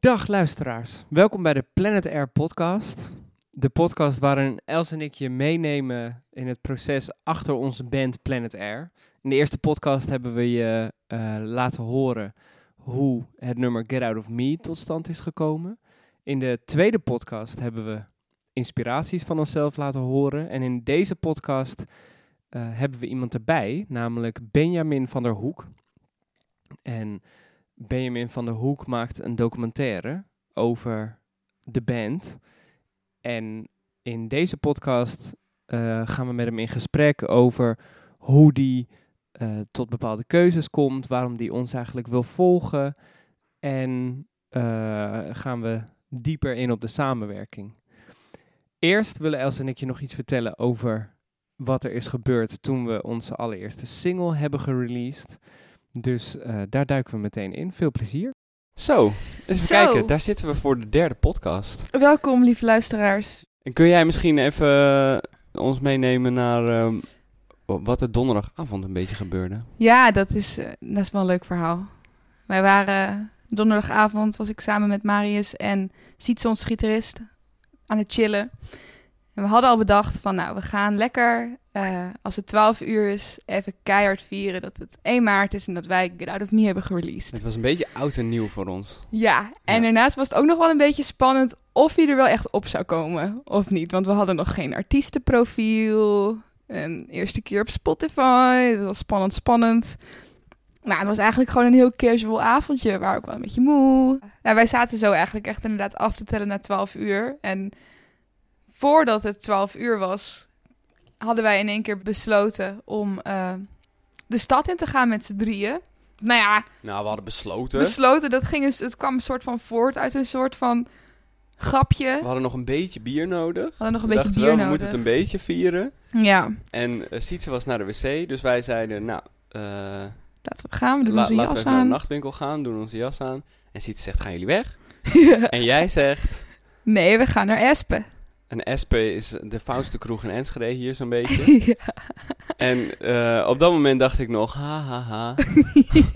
Dag luisteraars, welkom bij de Planet Air podcast. De podcast waarin Els en ik je meenemen in het proces achter onze band Planet Air. In de eerste podcast hebben we je uh, laten horen hoe het nummer Get Out of Me tot stand is gekomen. In de tweede podcast hebben we inspiraties van onszelf laten horen. En in deze podcast uh, hebben we iemand erbij, namelijk Benjamin van der Hoek. En Benjamin van der Hoek maakt een documentaire over de band. En in deze podcast uh, gaan we met hem in gesprek over hoe die uh, tot bepaalde keuzes komt, waarom die ons eigenlijk wil volgen. En uh, gaan we dieper in op de samenwerking. Eerst willen Els en ik je nog iets vertellen over wat er is gebeurd toen we onze allereerste single hebben gereleased. Dus uh, daar duiken we meteen in. Veel plezier. Zo, even Zo. kijken. Daar zitten we voor de derde podcast. Welkom, lieve luisteraars. En kun jij misschien even uh, ons meenemen naar uh, wat er donderdagavond een beetje gebeurde? Ja, dat is, uh, dat is wel een leuk verhaal. Wij waren donderdagavond, was ik samen met Marius en Sietse, ons gitarist, aan het chillen. En we hadden al bedacht van, nou, we gaan lekker, uh, als het 12 uur is, even keihard vieren dat het 1 maart is en dat wij Get Out of Me hebben gereleased. Het was een beetje oud en nieuw voor ons. Ja, en ja. daarnaast was het ook nog wel een beetje spannend of hij er wel echt op zou komen of niet. Want we hadden nog geen artiestenprofiel, een eerste keer op Spotify, het was spannend, spannend. Nou, het was eigenlijk gewoon een heel casual avondje, waar ook wel een beetje moe. Nou, wij zaten zo eigenlijk echt inderdaad af te tellen naar 12 uur. En voordat het 12 uur was, hadden wij in één keer besloten om uh, de stad in te gaan met z'n drieën. Nou ja. Nou, we hadden besloten. Besloten, dat ging eens, het kwam een soort van voort uit een soort van grapje. We hadden nog een beetje bier nodig. We hadden nog een we beetje bier wel, nodig. We moeten het een beetje vieren. Ja. En uh, Sietse was naar de wc, dus wij zeiden, nou... Uh, laten we gaan, we doen la onze laten jas we aan. naar de nachtwinkel gaan, doen onze jas aan. En Sietse zegt, gaan jullie weg? ja. En jij zegt... Nee, we gaan naar Espen. En Espe is de foutste kroeg in Enschede hier zo'n beetje. ja. En uh, op dat moment dacht ik nog, ha ha ha.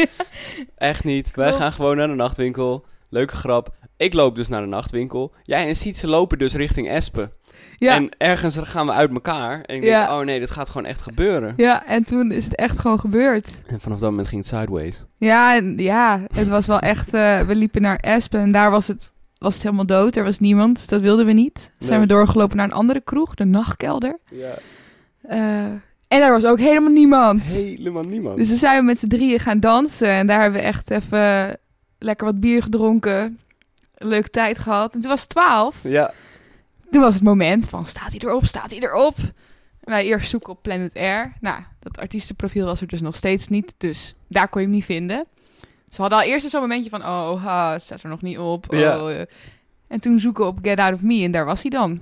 Echt niet. Wij gaan gewoon naar de nachtwinkel. Leuke grap. Ik loop dus naar de nachtwinkel. Jij en Sietse lopen dus richting Espe. Ja. En ergens gaan we uit elkaar. En ik Ja. denk, oh nee, dit gaat gewoon echt gebeuren. ja, en toen is het echt gewoon gebeurd. En vanaf dat moment ging het sideways. Ja, en- ja het was wel echt... eh, we liepen naar Espen en daar was het, was het helemaal dood. Er was niemand, dat wilden we niet. Zijn Nee. we doorgelopen naar een andere kroeg, de Nachtkelder. Ja. Eh, en daar was ook helemaal niemand. Helemaal niemand. Dus toen zijn we met z'n drieën gaan dansen. En daar hebben we echt even lekker wat bier gedronken. Leuke tijd gehad. En toen was het twaalf. Ja. Toen was het moment van, staat hij erop, staat hij erop? Wij eerst zoeken op Planet Air. Nou, dat artiestenprofiel was er dus nog steeds niet. Dus daar kon je hem niet vinden. Ze hadden al eerst zo'n momentje van, oh, ha, het staat er nog niet op. Oh, Ja. eh. En toen zoeken we op Get Out of Me en daar was hij dan.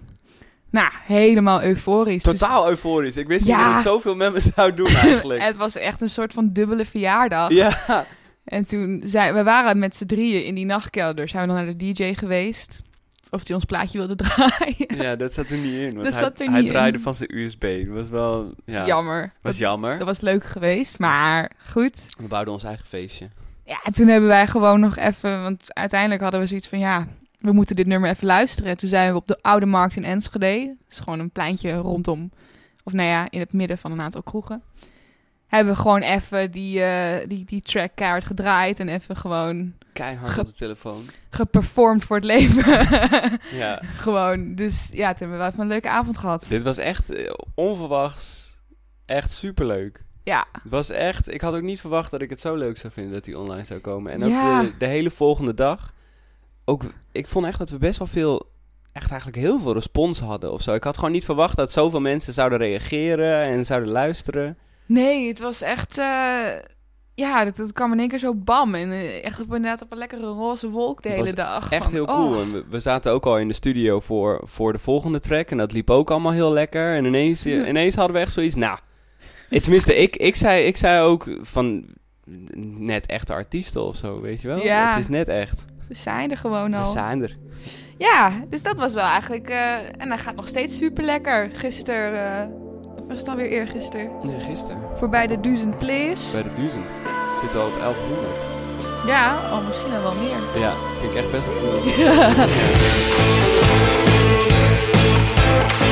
Nou, helemaal euforisch. Dus- Totaal euforisch. Ik wist Ja. niet dat het zoveel met me zou doen eigenlijk. het was echt een soort van dubbele verjaardag. ja. En toen zijn we waren met z'n drieën in die nachtkelder. Zijn we dan naar de DJ geweest. Of die ons plaatje wilde draaien. ja, dat zat er niet in. Want Dat hij, zat er hij niet draaide in. van zijn USB. Dat was wel... Ja, Jammer. was dat, jammer. dat was leuk geweest. Maar goed. We bouwden ons eigen feestje. Ja, toen hebben wij gewoon nog even... Want uiteindelijk hadden we zoiets van... Ja, we moeten dit nummer even luisteren. En toen zijn we op de Oude Markt in Enschede. Dat is gewoon een pleintje rondom... Of nou ja, in het midden van een aantal kroegen. Hebben we gewoon even die, eh, die, die track gedraaid. En even gewoon Keihard op de telefoon. geperformed voor het leven. Ja. Gewoon, dus ja, toen hebben we even een leuke avond gehad. Dit was echt eh, onverwachts. Echt superleuk. Ja, Het was echt... Ik had ook niet verwacht dat ik het zo leuk zou vinden dat hij online zou komen. En ook Ja. de, de hele volgende dag. Ook, ik vond echt dat we best wel veel... Echt eigenlijk heel veel respons hadden of zo. Ik had gewoon niet verwacht dat zoveel mensen zouden reageren en zouden luisteren. nee, het was echt, eh, ja, dat, dat kwam in één keer zo bam. En eh, echt op, inderdaad op een lekkere roze wolk de Het hele dag. Echt Van, heel oh. cool. En we, we zaten ook al in de studio voor, voor de volgende track. En dat liep ook allemaal heel lekker. En ineens, hadden we echt zoiets. Nou, tenminste, ik, ik, zei, ik zei ook van net echte artiesten of zo, weet je wel? Ja. Het is net echt. We zijn er gewoon We al. zijn er. Ja, dus dat was wel eigenlijk, eh, en hij gaat nog steeds super lekker. Gisteren, eh, of was het alweer eergisteren? Nee, gisteren. Voorbij de Duizend Plays. Bij de duizend. Zitten we al op 1100. Ja, oh, misschien dan wel meer. Ja, vind ik echt best wel cool. Ja.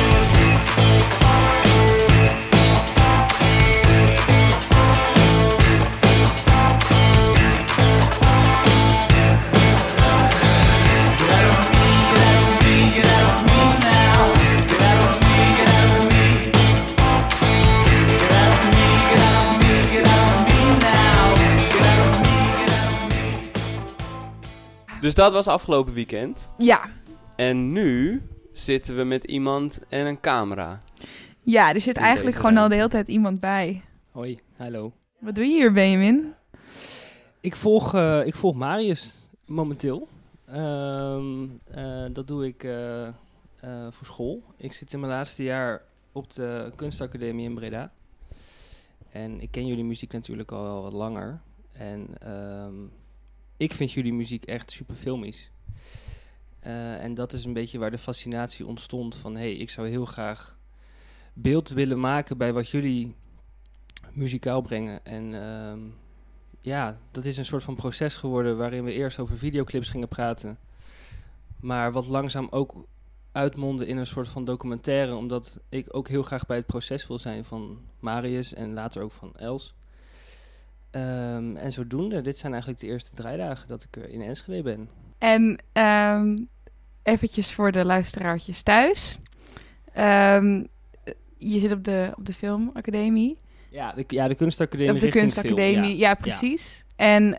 Dus dat was afgelopen weekend. ja. En nu zitten we met iemand en een camera. Ja, er zit In eigenlijk gewoon al de hele tijd iemand bij. Hoi, hallo. Wat doe je hier, Benjamin? Ik volg, eh, ik volg Marius momenteel. Ehm, eh, dat doe ik eh, eh, voor school. Ik zit in mijn laatste jaar op de kunstacademie in Breda. En ik ken jullie muziek natuurlijk al wel wat langer. En ehm, ik vind jullie muziek echt super filmisch. Eh, en dat is een beetje waar de fascinatie ontstond van... hé, hey, ik zou heel graag beeld willen maken bij wat jullie muzikaal brengen. En ehm, ja, dat is een soort van proces geworden waarin we eerst over videoclips gingen praten. Maar wat langzaam ook uitmondde in een soort van documentaire, omdat ik ook heel graag bij het proces wil zijn van Marius en later ook van Els. Ehm, en zodoende, dit zijn eigenlijk de eerste draaidagen dat ik er in Enschede ben. En ehm eventjes voor de luisteraartjes thuis. Ehm, je zit op de, op de filmacademie. Ja, de, ja, de kunstacademie Of de richting film, kunstacademie, ja, ja. precies. En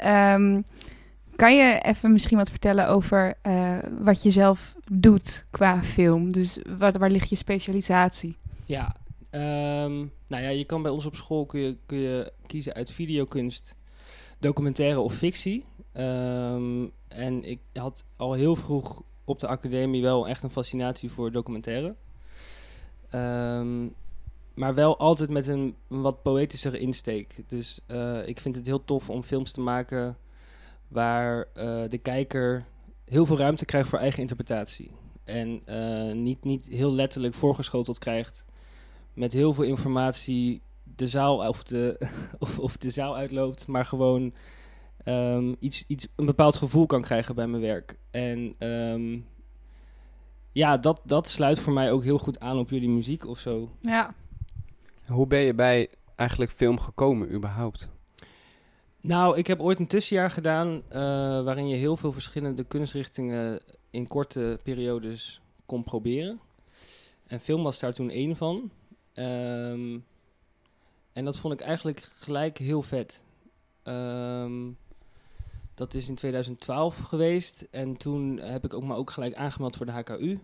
kan je even misschien wat vertellen over eh, wat je zelf doet qua film? Dus wat, waar ligt je specialisatie? Ja, ehm, nou ja, je kan bij ons op school kun je, kun je kiezen uit videokunst, documentaire of fictie. Ehm, en ik had al heel vroeg op de academie wel echt een fascinatie voor documentaire. Ehm, maar wel altijd met een wat poëtischere insteek. Dus eh, ik vind het heel tof om films te maken waar eh, de kijker heel veel ruimte krijgt voor eigen interpretatie. En eh, niet, niet heel letterlijk voorgeschoteld krijgt met heel veel informatie de zaal of de, of, of de zaal uitloopt, maar gewoon ehm, iets, iets, een bepaald gevoel kan krijgen bij mijn werk. En ehm, ja, dat, dat sluit voor mij ook heel goed aan op jullie muziek of zo. Ja. Hoe ben je bij eigenlijk film gekomen überhaupt? Nou, ik heb ooit een tussenjaar gedaan eh, waarin je heel veel verschillende kunstrichtingen in korte periodes kon proberen. En film was daar toen één van. Ehm, en dat vond ik eigenlijk gelijk heel vet. Ehm, dat is in 2012 geweest. En toen heb ik ook maar ook gelijk aangemeld voor de HKU.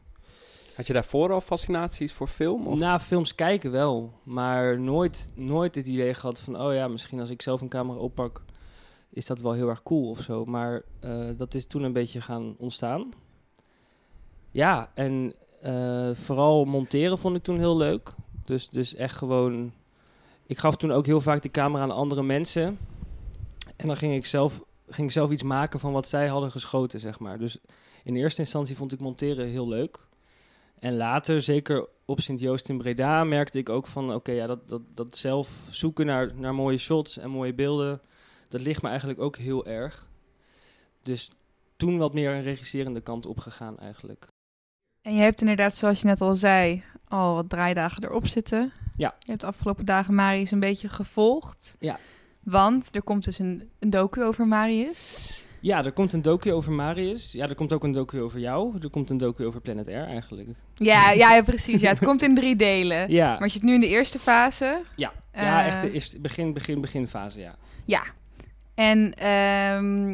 Had je daarvoor al fascinaties voor film? Of? Na films kijken wel, maar nooit, nooit het idee gehad van... oh ja, misschien als ik zelf een camera oppak, is dat wel heel erg cool of zo. Maar eh, dat is toen een beetje gaan ontstaan. Ja, en eh, vooral monteren vond ik toen heel leuk. Dus, dus echt gewoon... Ik gaf toen ook heel vaak de camera aan andere mensen. En dan ging ik zelf, ging zelf iets maken van wat zij hadden geschoten, zeg maar. Dus in eerste instantie vond ik monteren heel leuk. En later, zeker op Sint-Joost in Breda, merkte ik ook van... oké, ja, dat, dat, dat zelf zoeken naar, naar mooie shots en mooie beelden... dat ligt me eigenlijk ook heel erg. Dus toen wat meer een regisserende kant opgegaan eigenlijk. En je hebt inderdaad, zoals je net al zei, al wat draaidagen erop zitten. Ja. Je hebt de afgelopen dagen Marius een beetje gevolgd. Ja. Want er komt dus een, een docu over Marius. Ja, er komt een docu over Marius. Ja, er komt ook een docu over jou. Er komt een docu over Planet Air eigenlijk. Ja, ja, ja, precies. Ja, het komt in drie delen. Ja, Maar je zit nu in de eerste fase. ja. ja Eh, echt de eerste- begin, begin, beginfase, ja. Ja. En ehm,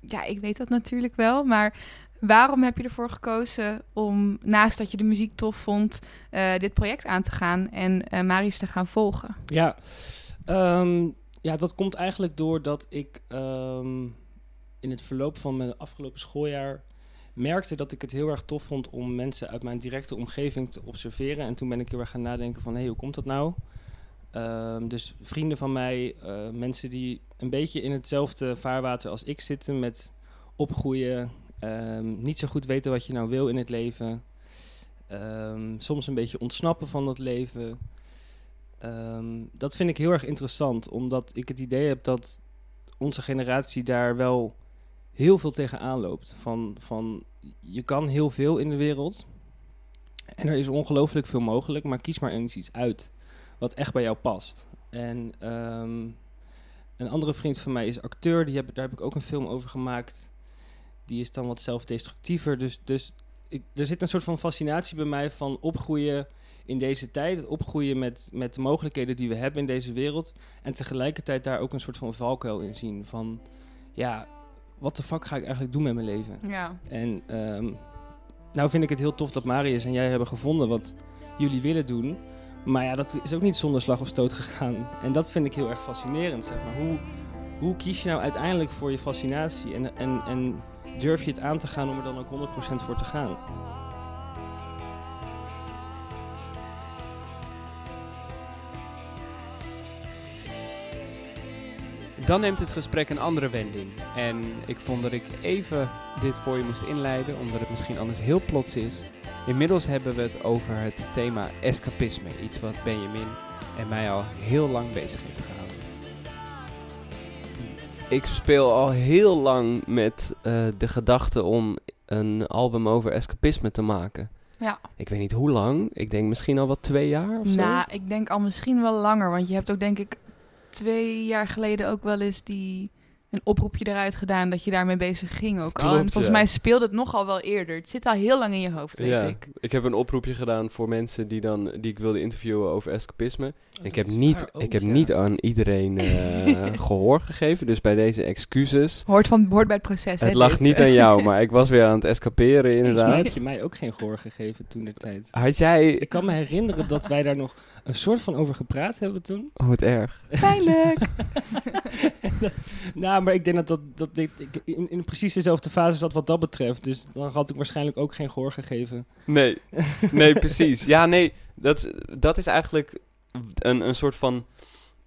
ja, ik weet dat natuurlijk wel. Maar waarom heb je ervoor gekozen om, naast dat je de muziek tof vond, eh, dit project aan te gaan en eh Marius te gaan volgen? Ja, ehm, ja, dat komt eigenlijk doordat ik ehm, in het verloop van mijn afgelopen schooljaar merkte dat ik het heel erg tof vond om mensen uit mijn directe omgeving te observeren. En toen ben ik heel erg gaan nadenken van, hé, hey, hoe komt dat nou? Ehm, dus vrienden van mij, eh, mensen die een beetje in hetzelfde vaarwater als ik zitten met opgroeien, ehm, niet zo goed weten wat je nou wil in het leven, Ehm, soms een beetje ontsnappen van dat leven. Ehm, dat vind ik heel erg interessant, omdat ik het idee heb dat onze generatie daar wel heel veel tegenaan loopt. Van, van je kan heel veel in de wereld. En er is ongelooflijk veel mogelijk, maar kies maar eens iets uit wat echt bij jou past. En een andere vriend van mij is acteur, die heb, daar heb ik ook een film over gemaakt. Die is dan wat zelfdestructiever. Dus, dus ik, er zit een soort van fascinatie bij mij van opgroeien in deze tijd. Opgroeien met, met de mogelijkheden die we hebben in deze wereld. En tegelijkertijd daar ook een soort van valkuil in zien. Van ja, wat de fuck ga ik eigenlijk doen met mijn leven? Ja. En ehm, nou vind ik het heel tof dat Marius en jij hebben gevonden wat jullie willen doen. Maar ja, dat is ook niet zonder slag of stoot gegaan. En dat vind ik heel erg fascinerend, zeg maar. Hoe, hoe kies je nou uiteindelijk voor je fascinatie? En, en, en durf je het aan te gaan om er dan ook 100% voor te gaan? Dan neemt het gesprek een andere wending. En ik vond dat ik even dit voor je moest inleiden, omdat het misschien anders heel plots is. Inmiddels hebben we het over het thema escapisme. Iets wat Benjamin en mij al heel lang bezig heeft gehouden. Ik speel al heel lang met eh, de gedachte om een album over escapisme te maken. Ja. Ik weet niet hoe lang. Ik denk misschien al wat twee jaar of zo. Nou, ik denk al misschien wel langer. Want je hebt ook denk ik twee jaar geleden ook wel eens die een oproepje eruit gedaan dat je daarmee bezig ging ook al. En Klopt, volgens ja. mij speelde het nogal wel eerder. Het zit al heel lang in je hoofd, weet ja, ik. ik heb een oproepje gedaan voor mensen die, dan, die ik wilde interviewen over escapisme. En ik heb niet, ik heb niet aan iedereen eh, gehoor gegeven, dus bij deze excuses. Hoort, van, hoort bij het proces, hè, Het lag dit. niet aan jou, maar ik was weer aan het escaperen Volgens inderdaad. heb je mij ook geen gehoor gegeven toen de tijd. Had jij... Ik kan me herinneren dat wij daar nog een soort van over gepraat hebben toen. Oh, wat erg. Pijnlijk. nou, maar ik denk dat, dat, dat dit ik in, in precies dezelfde fase zat wat dat betreft. Dus dan had ik waarschijnlijk ook geen gehoor gegeven. Nee, nee, precies. Ja, nee, dat, dat is eigenlijk een, een soort van...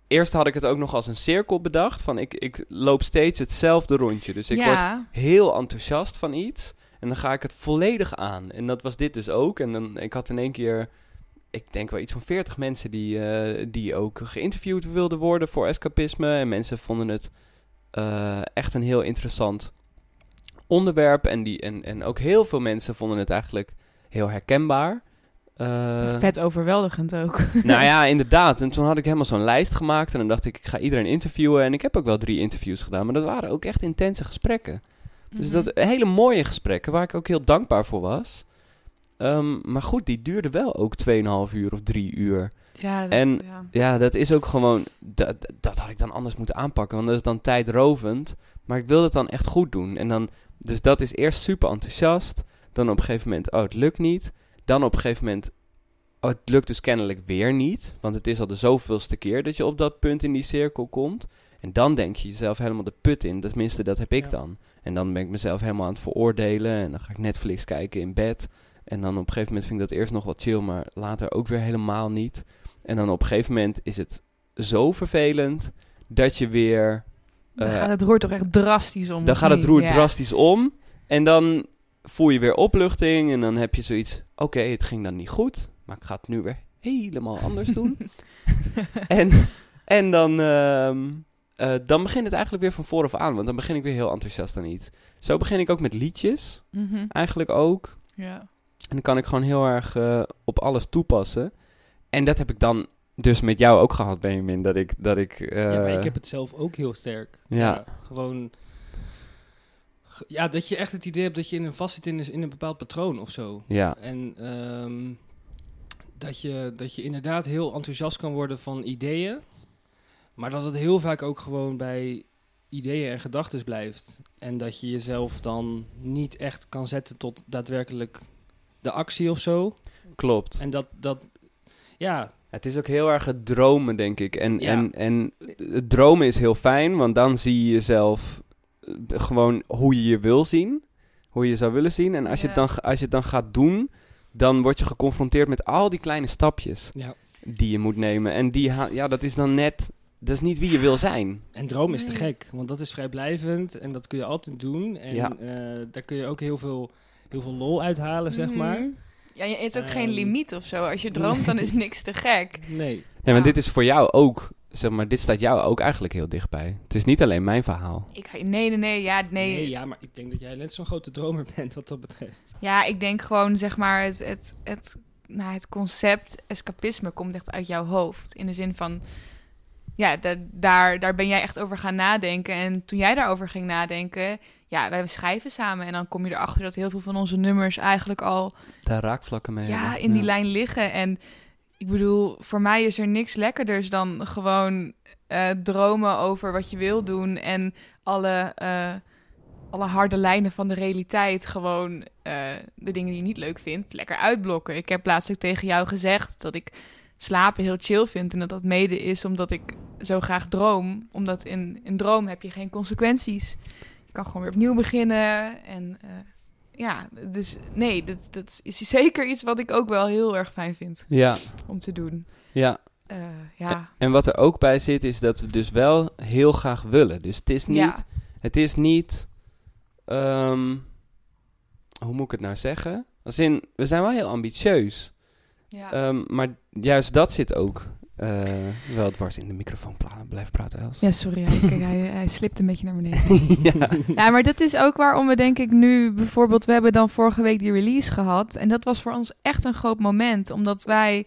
Eerst had ik het ook nog als een cirkel bedacht. Van ik, ik loop steeds hetzelfde rondje. Dus ik word heel enthousiast van iets. En dan ga ik het volledig aan. En dat was dit dus ook. En dan, ik had in één keer, ik denk wel iets van 40 mensen die, eh, die ook geïnterviewd wilden worden voor escapisme. En mensen vonden het eh, echt een heel interessant onderwerp. En, die, en, en ook heel veel mensen vonden het eigenlijk heel herkenbaar. Eh, vet overweldigend ook. nou ja, inderdaad. En toen had ik helemaal zo'n lijst gemaakt. En dan dacht ik, ik ga iedereen interviewen. En ik heb ook wel drie interviews gedaan. Maar dat waren ook echt intense gesprekken. Dus Mhm. dat hele mooie gesprekken, waar ik ook heel dankbaar voor was. Ehm, maar goed, die duurden wel ook 2,5 uur of 3 uur. Ja, dat, en- ja. Ja, dat is ook gewoon... Dat, dat had ik dan anders moeten aanpakken, want dat is dan tijdrovend. Maar ik wil het dan echt goed doen. En dan, dus dat is eerst super enthousiast. Dan op een gegeven moment, oh, het lukt niet. Dan op een gegeven moment, oh, het lukt dus kennelijk weer niet. Want het is al de zoveelste keer dat je op dat punt in die cirkel komt. En dan denk je jezelf helemaal de put in. Tenminste, dat heb ik Ja. dan. En dan ben ik mezelf helemaal aan het veroordelen. En dan ga ik Netflix kijken in bed. En dan op een gegeven moment vind ik dat eerst nog wat chill, maar later ook weer helemaal niet. En dan op een gegeven moment is het zo vervelend dat je weer. Dan eh, gaat het roer toch echt drastisch om. dan gaat het roer Ja. drastisch om. En dan voel je weer opluchting. En dan heb je zoiets. Oké, het ging dan niet goed. Maar ik ga het nu weer helemaal anders doen. en, en dan, ehm, eh, dan begint het eigenlijk weer van vooraf aan. Want dan begin ik weer heel enthousiast aan iets. Zo begin ik ook met liedjes. Mhm. Eigenlijk ook. Ja. En dan kan ik gewoon heel erg eh, op alles toepassen. En dat heb ik dan dus met jou ook gehad, Benjamin. Dat ik... Dat ik ja, maar eh, ik heb het zelf ook heel sterk. Ja. gewoon... g- Ja, dat je echt het idee hebt dat je in een vast zit in een, in een bepaald patroon of zo. Ja, En ehm, dat, je, dat je inderdaad heel enthousiast kan worden van ideeën. Maar dat het heel vaak ook gewoon bij ideeën en gedachten blijft. En dat je jezelf dan niet echt kan zetten tot daadwerkelijk de actie of zo. klopt. En dat, dat ja, Het is ook heel erg het dromen, denk ik. En, Ja. en, en het dromen is heel fijn, want dan zie je jezelf eh, gewoon hoe je je wil zien. Hoe je je zou willen zien. En als, je, het dan, als je het dan gaat doen, dan word je geconfronteerd met al die kleine stapjes ja. die je moet nemen. En die, ja, dat is dan net, dat is niet wie je wil zijn. En droom is te gek, want dat is vrijblijvend en dat kun je altijd doen. En Ja. eh, daar kun je ook heel veel, heel veel lol uithalen, zeg maar. Ja, je- het is ook geen Ehm, limiet of zo. Als je droomt, dan is niks te gek. Nee. Nee, maar Ja. dit is voor jou ook zeg maar, dit staat jou ook eigenlijk heel dichtbij. Het is niet alleen mijn verhaal. Ik, nee, nee, nee, ja, nee. Nee, ja, maar ik denk dat jij net zo'n grote dromer bent wat dat betreft. Ja, ik denk gewoon, zeg maar, het, het, het, nou, het concept escapisme komt echt uit jouw hoofd. In de zin van, ja, da- daar, daar ben jij echt over gaan nadenken. En toen jij daarover ging nadenken, ja, wij schrijven samen. En dan kom je erachter dat heel veel van onze nummers eigenlijk al Daar raakvlakken mee ja, hebben. in die lijn liggen. En ik bedoel, voor mij is er niks lekkerders dan gewoon eh, dromen over wat je wil doen. En alle, eh, alle harde lijnen van de realiteit, gewoon eh, de dingen die je niet leuk vindt, lekker uitblokken. Ik heb laatst ook tegen jou gezegd dat ik slapen heel chill vind. En dat dat mede is omdat ik zo graag droom. Omdat in, in droom heb je geen consequenties. Je kan gewoon weer opnieuw beginnen. En eh, ja, dus nee, dat, dat is zeker iets wat ik ook wel heel erg fijn vind Ja, om te doen. ja. Eh, ja. En wat er ook bij zit, is dat we dus wel heel graag willen. Dus het is niet... Ja. Het is niet... ehm, hoe moet ik het nou zeggen? Als in, we zijn wel heel ambitieus. Ja. Ehm, maar juist dat zit ook wel dwars in de microfoon. Pla blijf praten, Els. ja, sorry, hij, kijk, hij, hij slipt een beetje naar beneden. ja. Ja, maar dat is ook waarom we denk ik nu bijvoorbeeld... We hebben dan vorige week die release gehad. En dat was voor ons echt een groot moment. Omdat wij,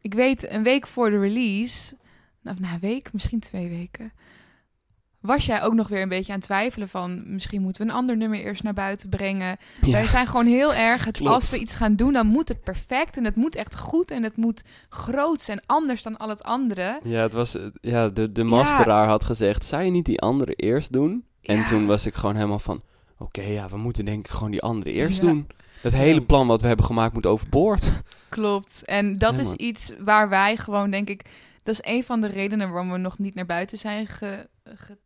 ik weet, een week voor de release... Nou, na een week, misschien twee weken... Was jij ook nog weer een beetje aan het twijfelen van... Misschien moeten we een ander nummer eerst naar buiten brengen. Wij zijn gewoon heel erg... Het, als we iets gaan doen, dan moet het perfect. En het moet echt goed. En het moet groots en anders dan al het andere. Ja, het was, ja de, de masteraar had gezegd, zou je niet die andere eerst doen? En Ja. toen was ik gewoon helemaal van, oké, ja, we moeten denk ik gewoon die andere eerst doen. Het hele plan wat we hebben gemaakt moet overboord. Klopt. En dat is iets waar wij gewoon, denk ik... Dat is een van de redenen waarom we nog niet naar buiten zijn ge... ge-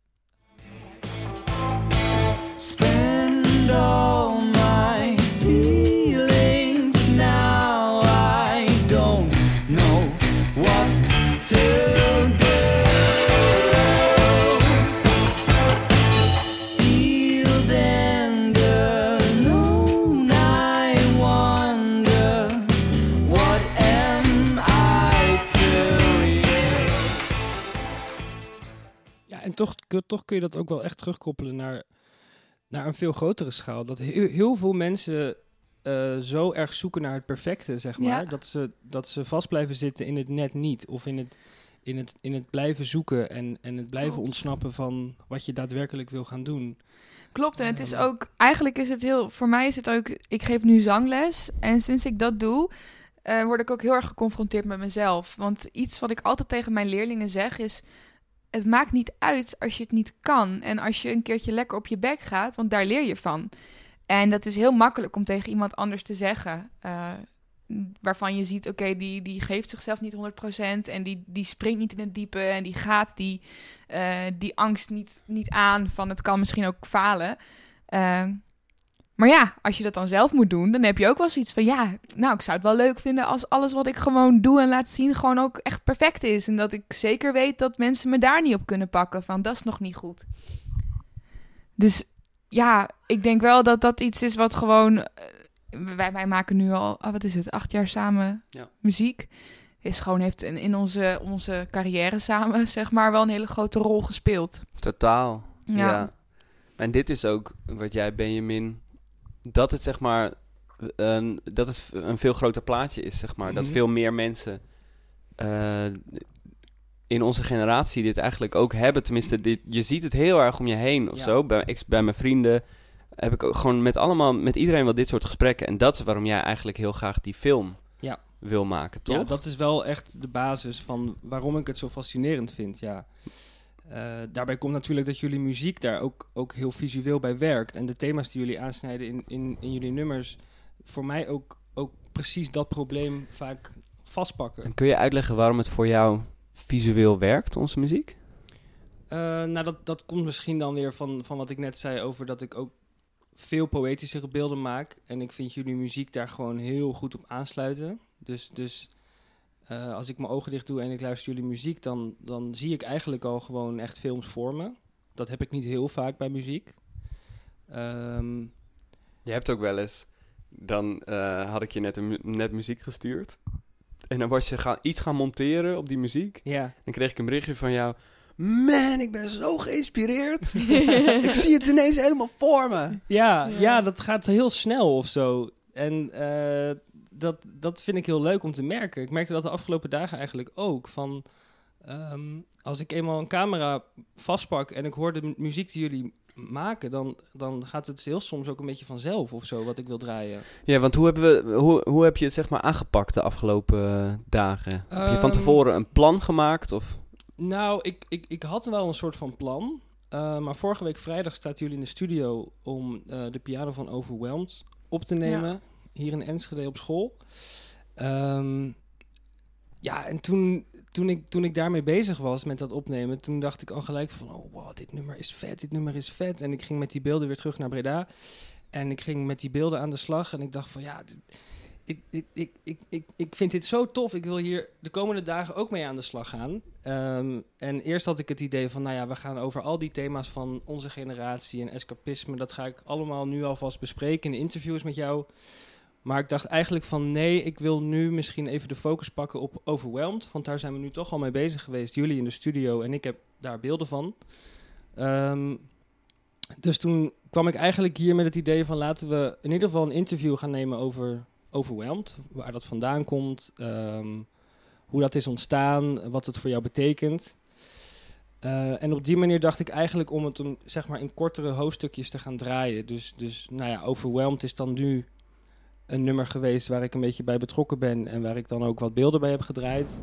toch, kun- toch kun je dat ook wel echt terugkoppelen naar, naar een veel grotere schaal. Dat heel, heel veel mensen eh, zo erg zoeken naar het perfecte, zeg maar. Ja. Dat, ze, dat ze vast blijven zitten in het net niet. Of in het, in het, in het blijven zoeken en, en het blijven Klopt. ontsnappen van wat je daadwerkelijk wil gaan doen. Klopt, en het is Ja. ook... Eigenlijk is het heel... Voor mij is het ook... Ik geef nu zangles. En sinds ik dat doe... eh, word ik ook heel erg geconfronteerd met mezelf. Want iets wat ik altijd tegen mijn leerlingen zeg is... Het maakt niet uit als je het niet kan. En als je een keertje lekker op je bek gaat, want daar leer je van. En dat is heel makkelijk om tegen iemand anders te zeggen. eh, waarvan je ziet, oké, die, die geeft zichzelf niet 100% en die, die springt niet in het diepe en die gaat die, eh, die angst niet, niet aan van het kan misschien ook falen. Eh, maar ja, als je dat dan zelf moet doen, dan heb je ook wel zoiets van, ja, nou, ik zou het wel leuk vinden als alles wat ik gewoon doe en laat zien gewoon ook echt perfect is. En dat ik zeker weet dat mensen me daar niet op kunnen pakken van, dat is nog niet goed. Dus ja, ik denk wel dat dat iets is wat gewoon. eh, wij, wij maken nu al, ah, wat is het, acht jaar samen Ja. muziek. Is gewoon heeft in, in onze, onze carrière samen, zeg maar, wel een hele grote rol gespeeld. Totaal. Ja. Ja. En dit is ook wat jij, Benjamin, dat het zeg maar een, dat het een veel groter plaatje is, zeg maar. Dat Mhm. veel meer mensen eh, in onze generatie dit eigenlijk ook hebben. Tenminste, dit, je ziet het heel erg om je heen of Ja. zo. Bij, ik, bij mijn vrienden heb ik ook gewoon met allemaal, met iedereen wel dit soort gesprekken. En dat is waarom jij eigenlijk heel graag die film Ja. wil maken, toch? Ja, dat is wel echt de basis van waarom ik het zo fascinerend vind. Ja. Eh, daarbij komt natuurlijk dat jullie muziek daar ook, ook heel visueel bij werkt. En de thema's die jullie aansnijden in, in, in jullie nummers, voor mij ook, ook precies dat probleem vaak vastpakken. En kun je uitleggen waarom het voor jou visueel werkt, onze muziek? Eh, nou, dat, dat komt misschien dan weer van, van wat ik net zei over dat ik ook veel poëtischere beelden maak. En ik vind jullie muziek daar gewoon heel goed op aansluiten. Dus, dus eh, als ik mijn ogen dicht doe en ik luister jullie muziek, dan, dan zie ik eigenlijk al gewoon echt films voor me. Dat heb ik niet heel vaak bij muziek. Ehm, Je hebt ook wel eens, dan eh, had ik je net, een mu- net muziek gestuurd. En dan was je gaan, iets gaan monteren op die muziek. Ja. Dan kreeg ik een berichtje van jou. Man, ik ben zo geïnspireerd. ik zie het ineens helemaal voor me. Ja, Ja. ja. dat gaat heel snel of zo. En eh, dat, dat vind ik heel leuk om te merken. Ik merkte dat de afgelopen dagen eigenlijk ook. Van, ehm, als ik eenmaal een camera vastpak en ik hoor de mu- muziek die jullie maken... Dan, dan gaat het heel soms ook een beetje vanzelf of zo, wat ik wil draaien. Ja, want hoe, hebben we, hoe, hoe heb je het zeg maar aangepakt de afgelopen eh, dagen? heb je van Ehm, tevoren een plan gemaakt? Of? Nou, ik, ik, ik had wel een soort van plan. Eh, maar vorige week vrijdag staat jullie in de studio om eh, de piano van Overwhelmed op te nemen. Hier in Enschede op school. Ehm, ja, en toen, toen, ik, toen ik daarmee bezig was met dat opnemen, toen dacht ik al gelijk van, oh wow, dit nummer is vet, dit nummer is vet. En ik ging met die beelden weer terug naar Breda. En ik ging met die beelden aan de slag en ik dacht van, ja, ik, ik, ik, ik, ik, ik vind dit zo tof. Ik wil hier de komende dagen ook mee aan de slag gaan. Ehm, en eerst had ik het idee van, nou ja, we gaan over al die thema's van onze generatie en escapisme. Dat ga ik allemaal nu alvast bespreken in interviews met jou. Maar ik dacht eigenlijk van, nee, ik wil nu misschien even de focus pakken op Overwhelmed. Want daar zijn we nu toch al mee bezig geweest. Jullie in de studio en ik heb daar beelden van. Ehm, dus toen kwam ik eigenlijk hier met het idee van, laten we in ieder geval een interview gaan nemen over Overwhelmed. Waar dat vandaan komt. ehm, hoe dat is ontstaan, wat het voor jou betekent. Eh, en op die manier dacht ik eigenlijk om het om, zeg maar in kortere hoofdstukjes te gaan draaien. Dus, dus nou ja, Overwhelmed is dan nu een nummer geweest waar ik een beetje bij betrokken ben en waar ik dan ook wat beelden bij heb gedraaid.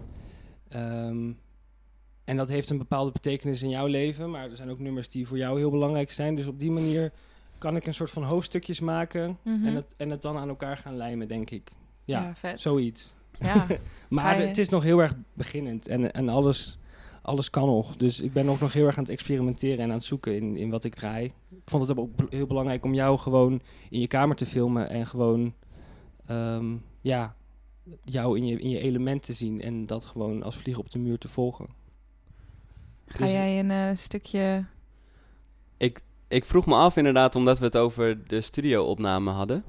Ehm, en dat heeft een bepaalde betekenis in jouw leven, maar er zijn ook nummers die voor jou heel belangrijk zijn. Dus op die manier kan ik een soort van hoofdstukjes maken Mhm. en, het, en het dan aan elkaar gaan lijmen, denk ik. Ja, vet. zoiets. Ja. Maar het is nog heel erg beginnend en, en alles, alles kan nog. Dus ik ben ook nog heel erg aan het experimenteren en aan het zoeken in, in wat ik draai. Ik vond het ook heel belangrijk om jou gewoon in je kamer te filmen en gewoon ehm, ja, jou in je, in je element te zien en dat gewoon als vlieg op de muur te volgen. Ga Dus- jij een eh, stukje... Ik, ik vroeg me af inderdaad, omdat we het over de studio-opname hadden...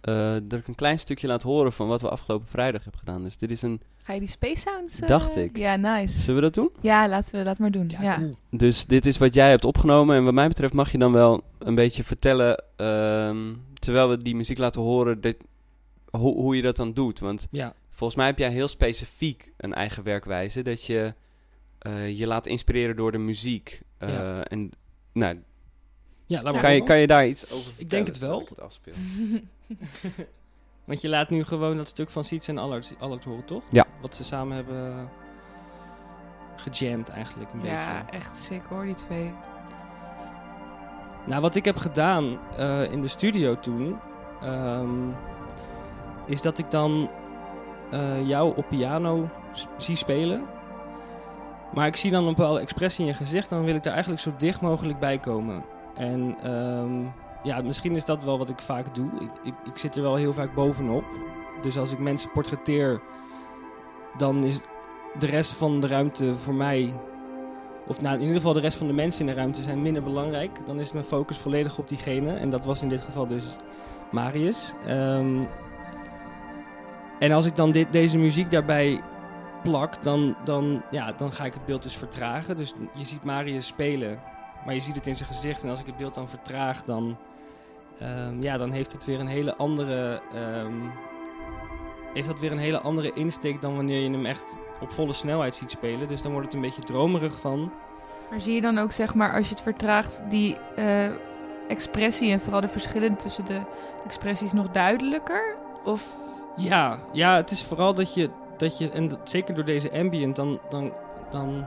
eh, dat ik een klein stukje laat horen van wat we afgelopen vrijdag hebben gedaan. Dus dit is een... Ga je die Space Sounds... eh, Dacht ik. Ja, nice. Zullen we dat doen? Ja, laten we dat maar doen. Ja, cool. Dus dit is wat jij hebt opgenomen. En wat mij betreft mag je dan wel een beetje vertellen... ehm, terwijl we die muziek laten horen, dit, hoe, hoe je dat dan doet. Want Ja, volgens mij heb jij heel specifiek een eigen werkwijze. Dat je eh, je laat inspireren door de muziek. Eh, Ja. En nou, ja laat maar kan, je, kan je daar iets over vertellen? Ik denk het wel. ik het afspeel? Want je laat nu gewoon dat stuk van Seeds en Allard, Allard horen, toch? Ja. Wat ze samen hebben gejamd eigenlijk een ja beetje. echt sick hoor, die twee. Nou, wat ik heb gedaan eh, in de studio toen, ehm, is dat ik dan eh, jou op piano zie spelen. Maar ik zie dan een bepaalde expressie in je gezicht dan wil ik daar eigenlijk zo dicht mogelijk bij komen. En ehm, ja, misschien is dat wel wat ik vaak doe. Ik, ik, ik zit er wel heel vaak bovenop. Dus als ik mensen portretteer, dan is de rest van de ruimte voor mij of nou, in ieder geval de rest van de mensen in de ruimte zijn minder belangrijk. Dan is mijn focus volledig op diegene. En dat was in dit geval dus Marius. Ehm, en als ik dan dit, deze muziek daarbij plak, dan, dan, ja, dan ga ik het beeld dus vertragen. Dus je ziet Marius spelen, maar je ziet het in zijn gezicht. En als ik het beeld dan vertraag, dan, ehm, ja, dan heeft het weer een hele andere... ehm, heeft dat weer een hele andere insteek dan wanneer je hem echt op volle snelheid ziet spelen. Dus dan wordt het een beetje dromerig van. Maar zie je dan ook, zeg maar, als je het vertraagt, die eh, expressie en vooral de verschillen tussen de expressies nog duidelijker? Of Ja, ja, het is vooral dat je, dat je en dat- zeker door deze ambient, dan, dan, dan,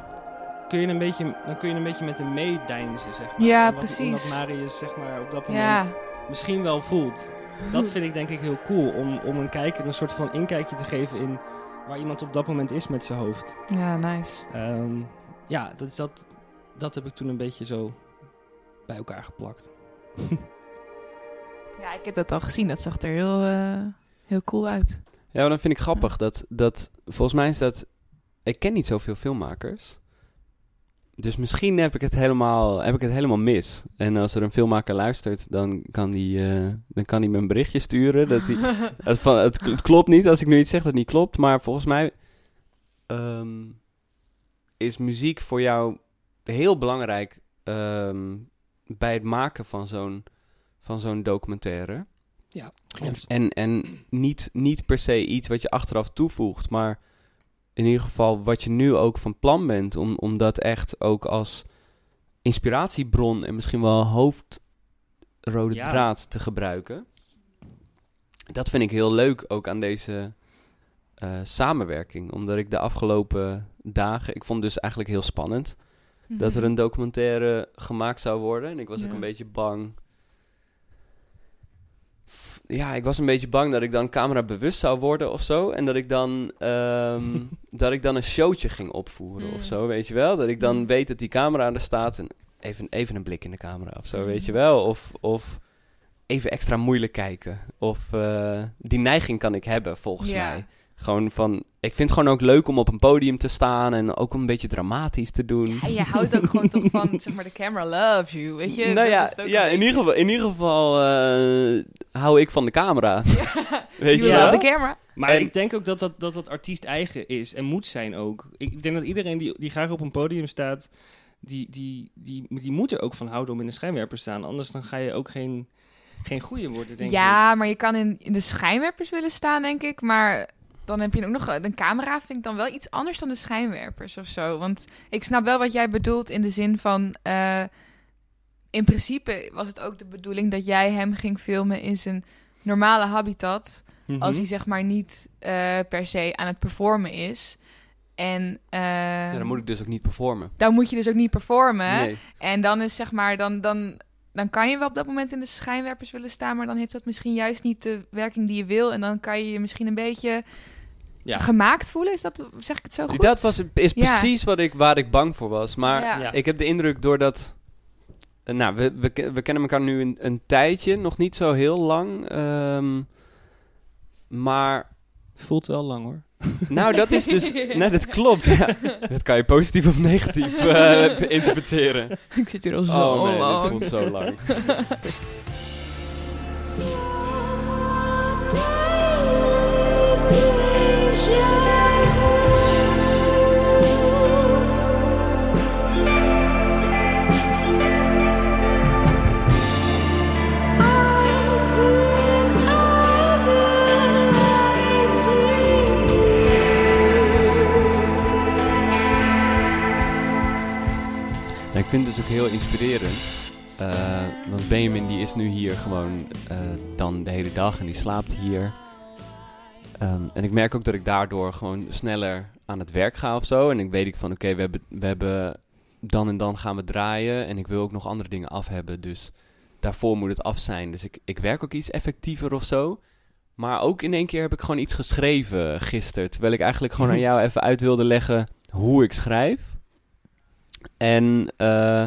kun je een beetje, dan kun je een beetje met hem meedeinzen, zeg maar. Ja, wat, en precies. wat Marius, zeg maar, op dat moment ja, misschien wel voelt. Dat vind ik denk ik heel cool, om, om een kijker een soort van inkijkje te geven in waar iemand op dat moment is met zijn hoofd. ja, nice. Ehm, ja, dat, is dat, dat heb ik toen een beetje zo bij elkaar geplakt. Ja, ik heb dat al gezien. Dat zag er heel, eh, heel cool uit. Ja, maar dan vind ik grappig dat, dat... Volgens mij is dat... Ik ken niet zoveel filmmakers. dus misschien heb ik, het helemaal, heb ik het helemaal mis. En als er een filmmaker luistert, dan kan die, eh, dan kan hij me een berichtje sturen. Dat hij, het, van, het, het klopt niet als ik nu iets zeg dat niet klopt. Maar volgens mij ehm, is muziek voor jou heel belangrijk ehm, bij het maken van zo'n, van zo'n documentaire. Ja, klopt. En, en niet, niet per se iets wat je achteraf toevoegt, maar in ieder geval wat je nu ook van plan bent om, om dat echt ook als inspiratiebron en misschien wel hoofdrode Ja. draad te gebruiken. Dat vind ik heel leuk ook aan deze eh, samenwerking. Omdat ik de afgelopen dagen, ik vond het dus eigenlijk heel spannend dat er een documentaire gemaakt zou worden. En ik was ook een beetje bang. Ja, ik was een beetje bang dat ik dan camera bewust zou worden of zo. En dat ik dan, ehm, dat ik dan een showtje ging opvoeren Mm. of zo, weet je wel. Dat ik dan Mm. weet dat die camera er staat en even, even een blik in de camera of zo, Mm. weet je wel. Of, of even extra moeilijk kijken. Of eh, die neiging kan ik hebben, volgens Ja. mij. Gewoon van, ik vind het gewoon ook leuk om op een podium te staan en ook een beetje dramatisch te doen. Ja, je houdt ook gewoon toch van, zeg maar, de camera loves you, weet je? nou ja, ja in, ieder geval, in ieder geval eh, hou ik van de camera. Weet je You wel? love the camera. Maar En- ik denk ook dat dat, dat dat artiest eigen is en moet zijn ook. Ik denk dat iedereen die, die graag op een podium staat, die, die, die, die moet er ook van houden om in de schijnwerper te staan. Anders dan ga je ook geen, geen goeie worden, denk ik. Ja, maar je kan in, in de schijnwerpers willen staan, denk ik. Maar dan heb je ook nog... Een camera vind ik dan wel iets anders dan de schijnwerpers of zo. Want ik snap wel wat jij bedoelt in de zin van... eh, in principe was het ook de bedoeling dat jij hem ging filmen in zijn normale habitat. Mhm. Als hij zeg maar niet eh, per se aan het performen is. En eh, Ja, dan moet ik dus ook niet performen. dan moet je dus ook niet performen. Nee. En dan is zeg maar, dan, dan, dan kan je wel op dat moment in de schijnwerpers willen staan, maar dan heeft dat misschien juist niet de werking die je wil. En dan kan je je misschien een beetje Ja. gemaakt voelen. Is dat, zeg ik het zo goed? Dat was, is Ja. precies wat ik, waar ik bang voor was. Maar ik heb de indruk doordat... eh, Nou, we, we, ke- we kennen elkaar nu een, een tijdje, nog niet zo heel lang. ehm, maar Voelt wel lang hoor. Nou, dat is dus. Nee, dat klopt. Ja. Dat kan je positief of negatief eh, interpreteren. ik zit hier al zo Oh nee, lang. dit voelt zo lang. Vind het dus ook heel inspirerend. Eh, want Benjamin die is nu hier gewoon eh, dan de hele dag en die slaapt hier. Ehm, en ik merk ook dat ik daardoor gewoon sneller aan het werk ga of zo. En ik weet ik van oké, we, hebben, we hebben dan en dan gaan we draaien. En ik wil ook nog andere dingen af hebben. Dus daarvoor moet het af zijn. Dus ik, ik werk ook iets effectiever of zo. Maar ook in één keer heb ik gewoon iets geschreven gisteren. Terwijl ik eigenlijk gewoon aan jou even uit wilde leggen hoe ik schrijf. En eh,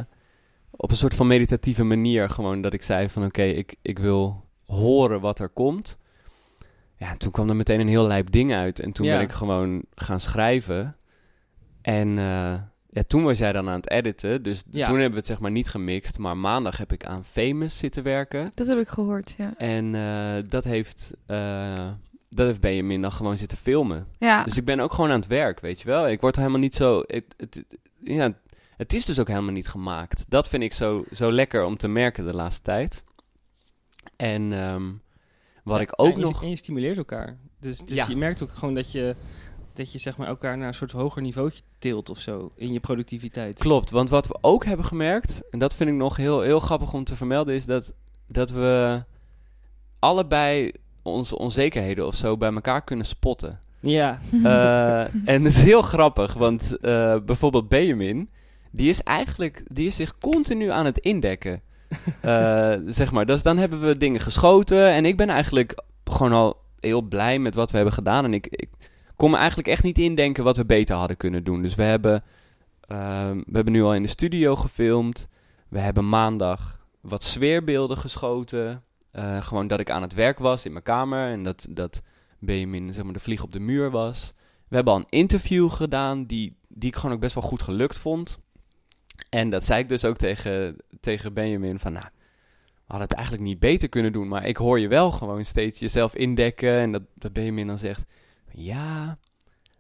op een soort van meditatieve manier gewoon dat ik zei van oké, ik, ik wil horen wat er komt. Ja, en toen kwam er meteen een heel lijp ding uit. En toen Ja. ben ik gewoon gaan schrijven. En eh, ja, toen was jij dan aan het editen. Dus Ja. toen hebben we het zeg maar niet gemixt. Maar maandag heb ik aan Famous zitten werken. Dat heb ik gehoord, ja. En eh, dat, heeft, eh, dat heeft Benjamin dan gewoon zitten filmen. Ja, Dus ik ben ook gewoon aan het werk, weet je wel. Ik word helemaal niet zo... Het, het, ja, het is dus ook helemaal niet gemaakt. Dat vind ik zo, zo lekker om te merken de laatste tijd. En ehm, wat Ja, ik ook en je- nog... En je stimuleert elkaar. Dus, dus Ja. je merkt ook gewoon dat je, dat je zeg maar elkaar naar een soort hoger niveautje tilt of zo in je productiviteit. Klopt, want wat we ook hebben gemerkt... En dat vind ik nog heel, heel grappig om te vermelden... Is dat, dat we allebei onze onzekerheden of zo bij elkaar kunnen spotten. Ja, Eh, en dat is heel grappig, want eh, bijvoorbeeld Benjamin, die is eigenlijk, die is zich continu aan het indekken. Eh, zeg maar, dus dan hebben we dingen geschoten en ik ben eigenlijk gewoon al heel blij met wat we hebben gedaan. En ik, ik kon me eigenlijk echt niet indenken wat we beter hadden kunnen doen. Dus we hebben, ehm, we hebben nu al in de studio gefilmd. We hebben maandag wat sfeerbeelden geschoten. Eh, gewoon dat ik aan het werk was in mijn kamer en dat, dat Benjamin zeg maar, de vlieg op de muur was. We hebben al een interview gedaan die, die ik gewoon ook best wel goed gelukt vond. En dat zei ik dus ook tegen, tegen Benjamin van, nou, we hadden het eigenlijk niet beter kunnen doen, maar ik hoor je wel gewoon steeds jezelf indekken. En dat, dat Benjamin dan zegt, ja,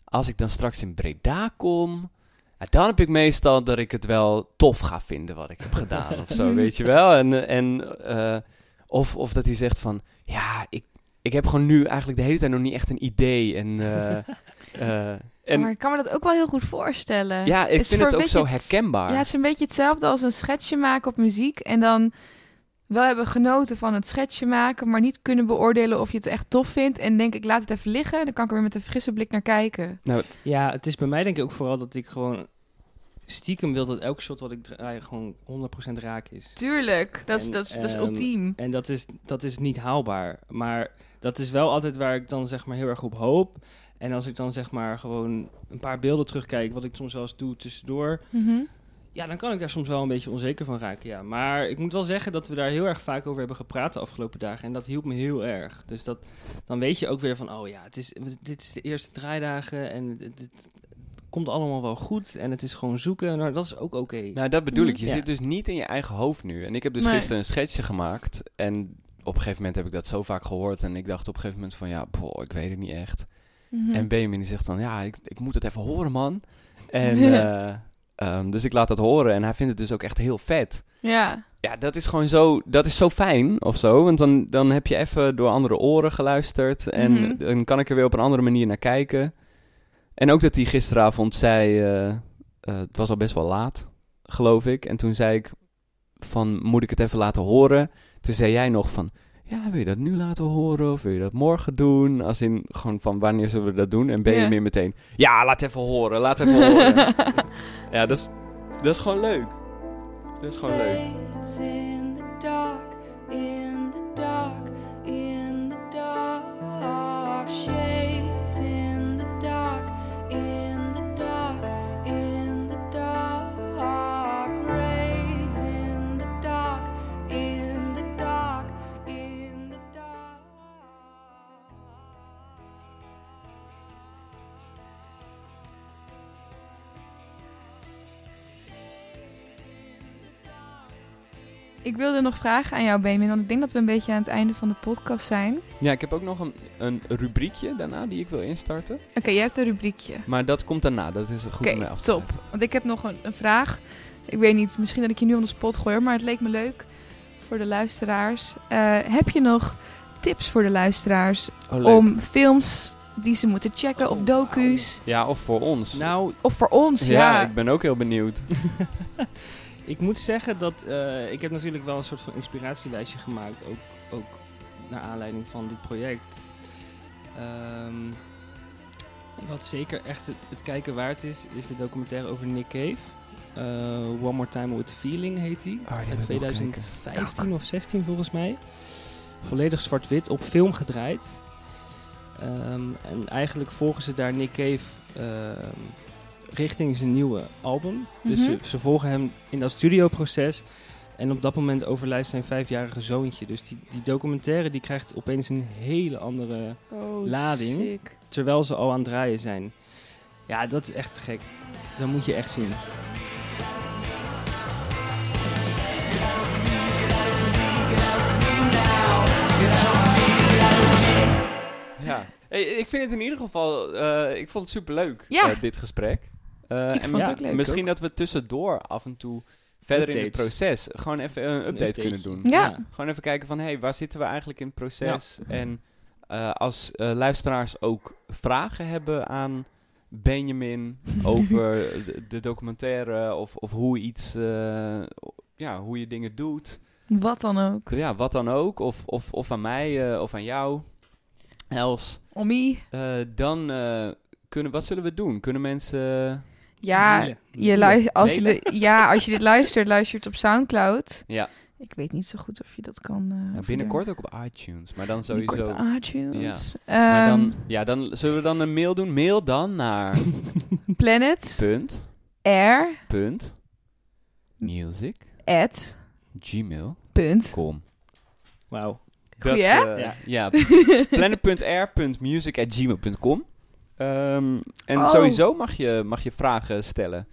als ik dan straks in Breda kom, ja, dan heb ik meestal dat ik het wel tof ga vinden wat ik heb gedaan of zo, weet je wel. En, en, eh, of, of dat hij zegt van, ja, ik, ik heb gewoon nu eigenlijk de hele tijd nog niet echt een idee. En, eh, eh, en maar ik kan me dat ook wel heel goed voorstellen. ja, ik is vind het ook zo herkenbaar. Ja, het is een beetje hetzelfde als een schetsje maken op muziek. En dan wel hebben genoten van het schetsje maken, maar niet kunnen beoordelen of je het echt tof vindt. En denk ik, laat het even liggen. Dan kan ik er weer met een frisse blik naar kijken. Ja, het is bij mij denk ik ook vooral dat ik gewoon stiekem wil dat elk shot wat ik draai gewoon 100% raak is. Tuurlijk, dat is, En, dat is, dat is ehm, ultiem. En dat is, dat is niet haalbaar. Maar dat is wel altijd waar ik dan zeg maar heel erg op hoop. En als ik dan zeg maar gewoon een paar beelden terugkijk, wat ik soms wel eens doe tussendoor. Mhm. Ja, dan kan ik daar soms wel een beetje onzeker van raken, ja. Maar ik moet wel zeggen dat we daar heel erg vaak over hebben gepraat de afgelopen dagen. En dat hielp me heel erg. Dus dat, dan weet je ook weer van, oh ja, het is, dit is de eerste draaidagen en het, het komt allemaal wel goed. En het is gewoon zoeken, maar dat is ook oké. Nou, dat bedoel ik. Je Ja. zit dus niet in je eigen hoofd nu. En ik heb dus Nee. gisteren een schetsje gemaakt. En op een gegeven moment heb ik dat zo vaak gehoord. En ik dacht op een gegeven moment van, ja, boh, ik weet het niet echt. Mhm. En Benjamin die zegt dan, ja, ik, ik moet het even horen, man. En eh, ehm, dus ik laat dat horen. En hij vindt het dus ook echt heel vet. Ja, Ja, dat is gewoon zo, dat is zo fijn of zo. Want dan, dan heb je even door andere oren geluisterd. En Mhm. dan kan ik er weer op een andere manier naar kijken. En ook dat hij gisteravond zei, eh, eh, het was al best wel laat, geloof ik. En toen zei ik van, moet ik het even laten horen? Toen zei jij nog van, ja, wil je dat nu laten horen? Of wil je dat morgen doen? Als in, gewoon van, wanneer zullen we dat doen? En ben je meer meteen, ja, laat even horen, laat even horen. ja, dat is, dat is gewoon leuk. Dat is gewoon leuk. Ik wilde nog vragen aan jou, Benjamin, want ik denk dat we een beetje aan het einde van de podcast zijn. Oké, Ja, ik heb ook nog een, een rubriekje daarna die ik wil instarten. jij hebt een rubriekje. Maar dat komt daarna, dat is goed Oké, om mee af te top. Want ik heb nog een, een vraag. Ik weet niet, misschien dat ik je nu on de spot gooi, maar het leek me leuk voor de luisteraars. Eh, heb je nog tips voor de luisteraars Oh, om films die ze moeten checken of docu's? Ja, of voor ons. Nou, Of voor ons, ja, ja. ik ben ook heel benieuwd. ik moet zeggen dat eh, ik heb natuurlijk wel een soort van inspiratielijstje gemaakt, ook, ook naar aanleiding van dit project. Ehm, wat zeker echt het, het kijken waard is, is de documentaire over Nick Cave. Eh, One More Time With Feeling heet die. Die Uit wil ik nog 2015 of 16 volgens mij. Volledig zwart-wit, op film gedraaid. Ehm, en eigenlijk volgen ze daar Nick Cave ehm, richting zijn nieuwe album. Dus Mhm. ze, ze volgen hem in dat studioproces. En op dat moment overlijdt zijn vijfjarige zoontje. Dus die, die documentaire die krijgt opeens een hele andere... Oh, Lading. sick. Terwijl ze al aan het draaien zijn. Ja, dat is echt te gek. Dat moet je echt zien. Ja. Hey, ik vind het in ieder geval, eh, ik vond het superleuk, Ja. eh, dit gesprek. Eh, Ik en vond het ja, ook leuk. misschien dat we tussendoor af en toe verder in het proces gewoon even een update kunnen doen. Ja. Gewoon even kijken van, hé, hey, waar zitten we eigenlijk in het proces? En eh, als eh, luisteraars ook vragen hebben aan Benjamin over de, de documentaire of, of hoe iets, eh, ja, hoe je dingen doet. Wat dan ook. Ja, wat dan ook. Of, of, of aan mij eh, of aan jou, Els. Eh, dan eh, kunnen, wat zullen we doen? Kunnen mensen... Ja, je als je de, ja, als je dit luistert, luistert op Soundcloud. Ja, Ik weet niet zo goed of je dat kan. eh, ja, binnenkort ook op iTunes. Maar dan sowieso... op iTunes. Maar Ehm, dan, ja, dan zullen we dan een mail doen. Mail dan naar Planet punt, Air punt, music, at gmail.com. punt. Wauw. Goeie, hè? eh, Ja. ja, planet.r.music.gmail.com. Ehm en Oh. sowieso mag je, mag je vragen stellen.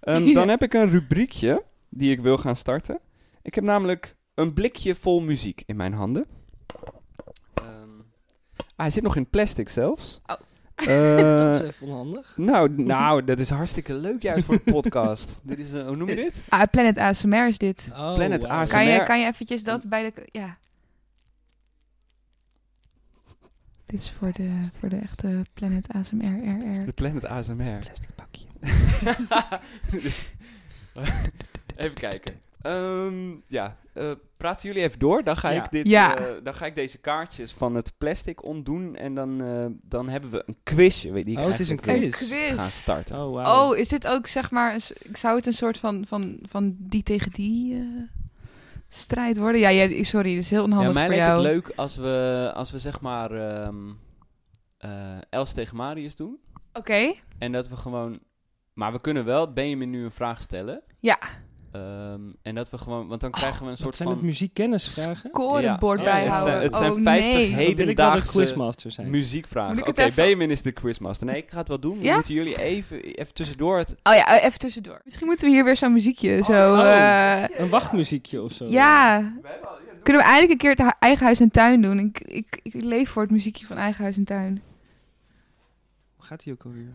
Ehm, dan heb ik een rubriekje die ik wil gaan starten. Ik heb namelijk een blikje vol muziek in mijn handen. Ehm, ah, hij zit nog in plastic zelfs. Oh. Eh, dat is even onhandig. nou, nou, dat is hartstikke leuk juist voor de podcast. dit is, een- hoe noem je dit? Ah, Planet ASMR is dit. Oh, Planet. ASMR. Kan je, kan je eventjes dat bij de... Ja. Dit is voor de, voor de echte Planet ASMR. RR. De Planet ASMR. Plastic pakje. even kijken. Ehm, ja, eh, praten jullie even door. Dan ga, Ja. ik dit, Ja. eh, dan ga ik deze kaartjes van het plastic ontdoen. En dan, eh, dan hebben we een quizje. Weet ik Oh, het is een Een quiz. quiz. gaan starten. Oh, wauw. Oh, is dit ook zeg maar... een Ik zou het een soort van, van, van die tegen die eh, strijd worden? Ja, jij, sorry, dit is heel Ja, onhandig mij voor lijkt jou. het leuk als we, als we zeg maar ehm, eh, Els tegen Marius doen. Oké. En dat we gewoon... Maar we kunnen wel Benjamin nu een vraag stellen. Ja. Ehm, en dat we gewoon... Want dan krijgen we een soort zijn van... het muziekkennisvragen? Scorebord Ja, bijhouden. het zijn- het zijn oh 50 nee. Hedendaagse quizmaster zijn. Muziekvragen. Oké, even- Benjamin is de quizmaster. Nee, ik ga het wel doen. Ja? Dan moeten jullie even, even tussendoor het... Oh ja, even tussendoor. Misschien moeten we hier weer zo'n muziekje zo... oh. eh, Een wachtmuziekje of zo. ja. Kunnen we eindelijk een keer het eigen huis en tuin doen? Ik, ik, ik leef voor het muziekje van eigen huis en tuin. Hoe gaat die ook alweer?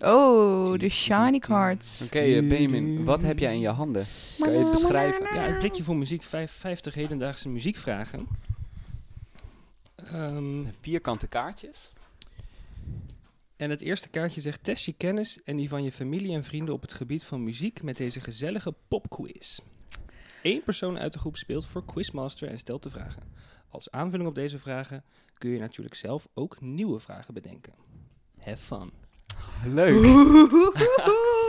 Oh, de shiny cards. Oké, eh, Benjamin, wat heb jij in je handen? Kan je het beschrijven? Ja, het blikje voor muziek. vijf- 50 hedendaagse muziekvragen. Ehm, Vierkante kaartjes. En het eerste kaartje zegt: test je kennis en die van je familie en vrienden op het gebied van muziek met deze gezellige popquiz. Eén persoon uit de groep speelt voor Quizmaster en stelt de vragen. Als aanvulling op deze vragen kun je natuurlijk zelf ook nieuwe vragen bedenken. Have fun. Leuk.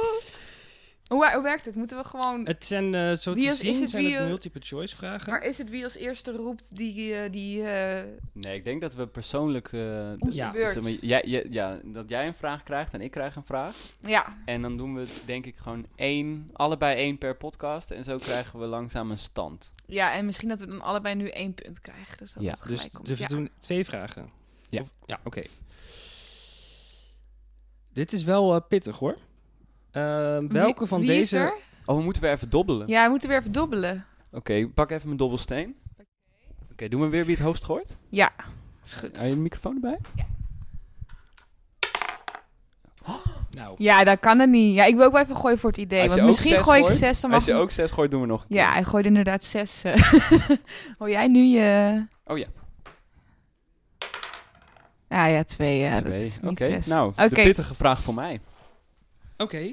hoe, hoe werkt het? Moeten we gewoon... Het zijn eh, zo Wie te is- is zien het zijn wie, het multiple choice vragen. Maar is het wie als eerste roept die... eh, die eh, Nee, ik denk dat we persoonlijk... eh, Ja. jij- jij- ja, dat jij een vraag krijgt en ik krijg een vraag. Ja, En dan doen we denk ik gewoon één, allebei één per podcast. En zo krijgen we langzaam een stand. ja, en misschien dat we dan allebei nu één punt krijgen. Dus dat Ja, het gelijk Dus, komt. dus we ja. doen twee vragen. Ja. Of- ja, oké. Dit is wel eh, pittig hoor. Ehm, welke Wie- van wie is deze... er? Oh, we moeten weer even dobbelen. Ja, we moeten weer even dobbelen. Oké, pak even mijn dobbelsteen. Oké, doen we weer wie het hoogst gooit? Ja, is goed. Heb je microfoon erbij? Nou, Ja, dat kan het niet. Ja, ik wil ook wel even gooien voor het idee. Want misschien gooi ik gooit, zes, dan mag Als je ook zes gooit, doen we nog een keer. Ja, hij gooide inderdaad zes. eh. Hoor jij nu je... Oh ja, Ja, ja, twee. Ja, dat twee. is Oké, niet zes. nou, Oké. de pittige vraag voor mij. Oké.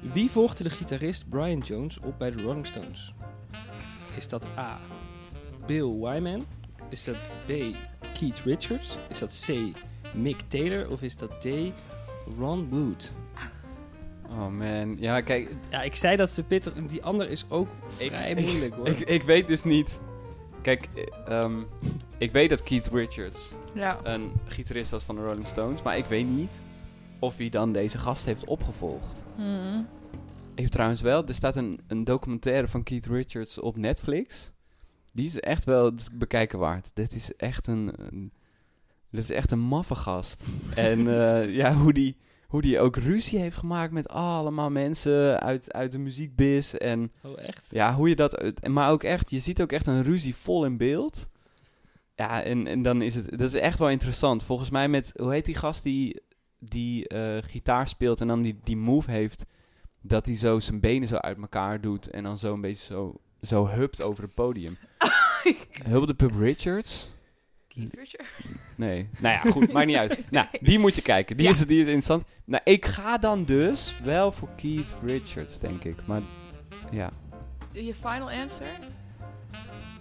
Wie volgde de gitarist Brian Jones op bij de Rolling Stones? Is dat A. Bill Wyman? Is dat B. Keith Richards? Is dat C. Mick Taylor? Of is dat D. Ron Wood? Oh man, ja kijk, Ja, ik zei dat ze pittig... Die ander is ook vrij ik- moeilijk hoor. ik, ik weet dus niet... Kijk, eh, ehm, ik weet dat Keith Richards Ja. een gitarist was van de Rolling Stones, maar ik weet niet of hij dan deze gast heeft opgevolgd. Mhm. Ik heb trouwens wel, er staat een, een documentaire van Keith Richards op Netflix. Die is echt wel bekijken waard. Dit is echt een, een dit is echt een maffe gast. en eh, ja, hoe die, hoe die ook ruzie heeft gemaakt met allemaal mensen uit, uit de muziekbiz. En Oh, echt? ja, hoe je dat... Maar ook echt, je ziet ook echt een ruzie vol in beeld. Ja, en, en dan is het... Dat is echt wel interessant. Volgens mij met... Hoe heet die gast die, die eh, gitaar speelt en dan die, die move heeft... Dat hij zo zijn benen zo uit elkaar doet en dan zo een beetje zo, zo hupt over het podium. Hulde Pub Richards? Keith Richards. Nee. Nou ja, goed, maakt niet uit. Nou, die moet je kijken. Die, Ja. is, die is interessant. Nou, ik ga dan dus wel voor Keith Richards, denk ik. Maar ja, Je final answer?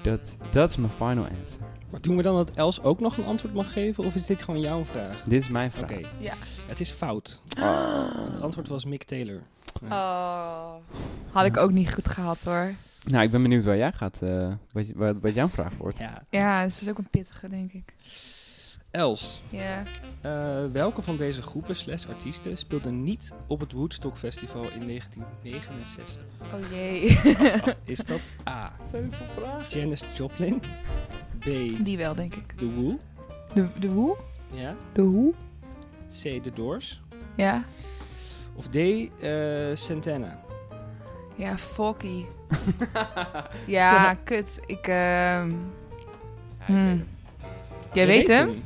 Dat dat is mijn final answer. Maar doen we dan dat Els ook nog een antwoord mag geven? Of is dit gewoon jouw vraag? Dit is mijn vraag. Oké. Ja. Het is fout. Oh. Het antwoord was Mick Taylor. Oh. Had ik ook niet goed gehad hoor. Nou, ik ben benieuwd waar jij gaat, eh, wat, wat, wat jouw vraag wordt. Ja. Ja, het is ook een pittige, denk ik. Els, Ja. eh, welke van deze groepen slash artiesten speelde niet op het Woodstock Festival in 1969? Oh jee. Is dat A. Zijn dit voor vragen? Janis Joplin? B. Die wel, denk ik. The Who? De, de hoe? Ja. De hoe? C. The Doors? Ja. Of D. eh, Santana? Ja, Focky. ja, kut. Ik, ehm hmm. Jij Je weet hem?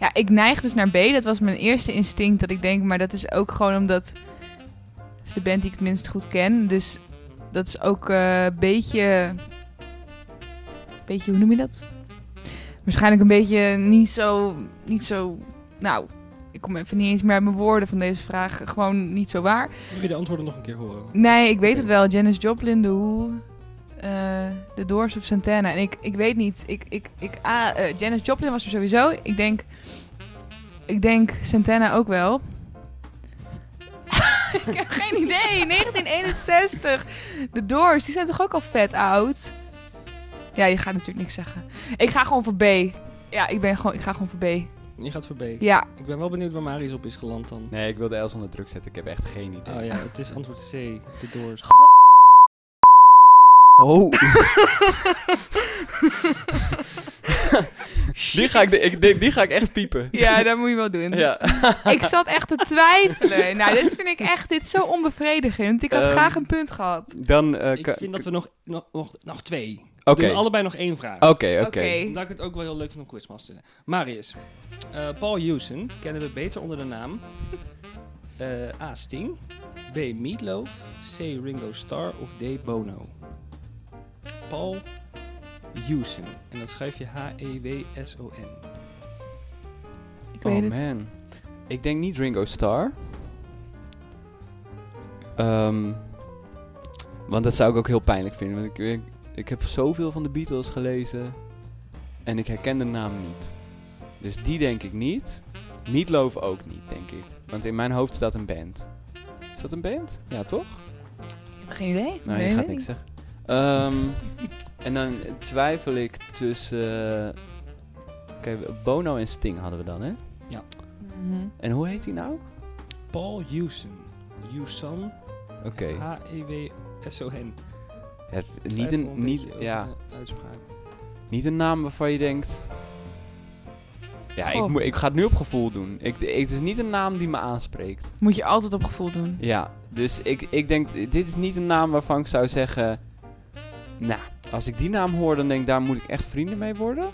Ja, ik neig dus naar B. Dat was mijn eerste instinct dat ik denk, maar dat is ook gewoon omdat het is de band die ik het minst goed ken. Dus dat is ook eh, een beetje, beetje, hoe noem je dat? Waarschijnlijk een beetje niet zo, niet zo, nou, ik kom even niet eens meer uit mijn woorden van deze vraag. Gewoon niet zo waar. Wil je de antwoorden nog een keer horen? Nee, ik weet het wel. Janis Joplin, de Who, eh, de Doors of Santana. En ik, ik weet niet. Ik, ik, ik, ah, eh, Janis Joplin was er sowieso. Ik denk, ik denk Santana ook wel. ik heb geen idee. 1961. De Doors, die zijn toch ook al vet oud? Ja, je gaat natuurlijk niks zeggen. Ik ga gewoon voor B. Ja, ik, ben gewoon, ik ga gewoon voor B. Je gaat voor B. Ja. Ik ben wel benieuwd waar Marius op is geland dan. Nee, ik wilde Els onder druk zetten. Ik heb echt geen idee. Oh ja, het is antwoord C. The Doors. Oh. die, ga ik, de- ik, die, die ga ik echt piepen. Ja, dat moet je wel doen. Ja. Ik zat echt te twijfelen. Nou, dit vind ik echt dit is zo onbevredigend. Ik had Ehm, graag een punt gehad. Dan... eh, Ik vind dat we nog, nog, nog, nog twee. Oké. We doen allebei nog één vraag. Oké, oké. Omdat ik het ook wel heel leuk vind om quizmaster te zijn. Marius. eh, Paul Houston kennen we beter onder de naam eh, A. Sting, B. Meatloaf, C. Ringo Starr of D. Bono. Paul Houston. En dat schrijf je E H-E-W-S-O-N. Ik Oh weet het. man. Ik denk niet Ringo Starr. Ehm, want dat zou ik ook heel pijnlijk vinden. Want ik, ik, ik heb zoveel van de Beatles gelezen. En ik herken de naam niet. Dus die denk ik niet. Meatloaf ook niet, denk ik. Want in mijn hoofd staat een band. Is dat een band? Ja, toch? Ik heb geen idee. Nou, Nee, je gaat niks ik zeggen. Ehm, en dan twijfel ik tussen... Oké, Bono en Sting hadden we dan, hè? Mhm. En hoe heet hij nou? Paul Houston. Houston. Oké. H-E-W-S-O-N. Het- niet, Twijfel een, niet, ja, uitspraak. niet een naam waarvan je denkt... Ja, ik, Goh. moet- ik ga het nu op gevoel doen. Ik, ik- het is niet een naam die me aanspreekt. Moet je altijd op gevoel doen. Ja, dus ik, ik denk, dit is niet een naam waarvan ik zou zeggen... Nou, als ik die naam hoor, dan denk ik, daar moet ik echt vrienden mee worden.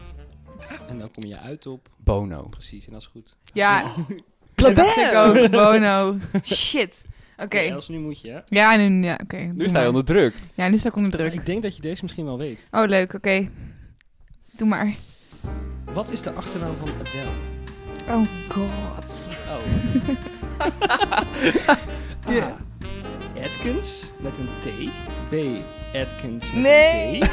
En dan kom je uit op... Bono. Precies, en dat is goed. Ja, dat dacht ik ook. Bono. Shit. Oké. Els, nu moet je, hè? Ja, nu, ja, oké. Nu sta je onder druk. Ja, nu sta ik onder druk. Ik denk dat je deze misschien wel weet. Oh, leuk. Oké. Doe maar. Wat is de achternaam van Adele? Oh god. Oh. A. Atkins met een T. B. Atkins met Nee. een.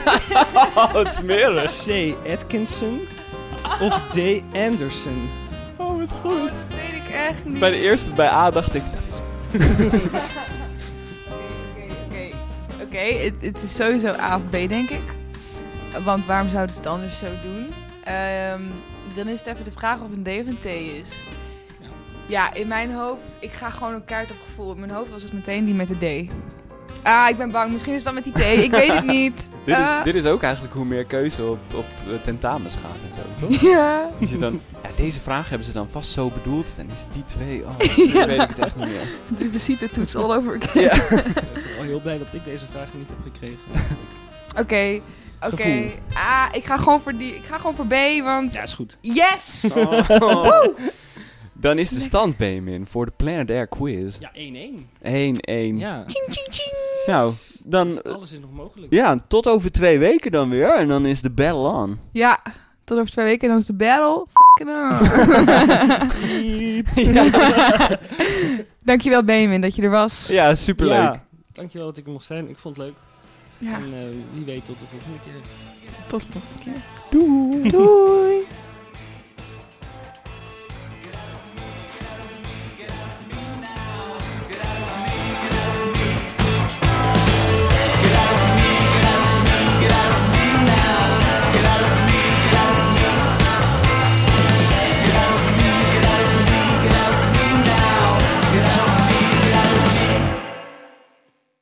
Oh, het smerig. C. Atkinson. Of D. Anderson. Oh, wat Oh, goed. dat weet ik echt niet. Bij de eerste, bij A, dacht ik, dat is... Oké, oké, oké. Oké, het, het is sowieso A of B, denk ik. Want waarom zouden ze het anders zo doen? Ehm, dan is het even de vraag of een D of een T is. Ja. Ja, in mijn hoofd, ik ga gewoon een kaart op gevoel. In mijn hoofd was het meteen die met de D. Ah, ik ben bang. Misschien is het dan met die T. Ik weet het niet. Dit is, Ah. dit is ook eigenlijk hoe meer keuze op, op eh, tentamens gaat en zo, toch? Ja. Als je dan, ja, deze vraag hebben ze dan vast zo bedoeld. Dan is het die twee. Oh, Ja. weet ik het echt niet meer. Dus de CITO-toets all over again. Ja. Ik ben vooral heel blij dat ik deze vraag niet heb gekregen. Oké, oké. Ah, ik ga gewoon voor die. Ik ga gewoon voor B, want Ja, is goed. yes. Oh. Dan is de stand, Benjamin, voor de Planet Air quiz. 1-1. Ja, 1-1. Ja. Ja, Ching ching ching. Nou, dan... dus alles is nog mogelijk. Ja, tot over twee weken dan weer. En dan is de battle on. Ja, tot over twee weken en dan is de battle. Fucking on. Dankjewel Benjamin dat je er was. ja, superleuk. Ja, dankjewel dat ik er mocht zijn. Ik vond het leuk. Ja, En eh, wie weet tot de volgende keer. tot de volgende keer. Doei. Doei.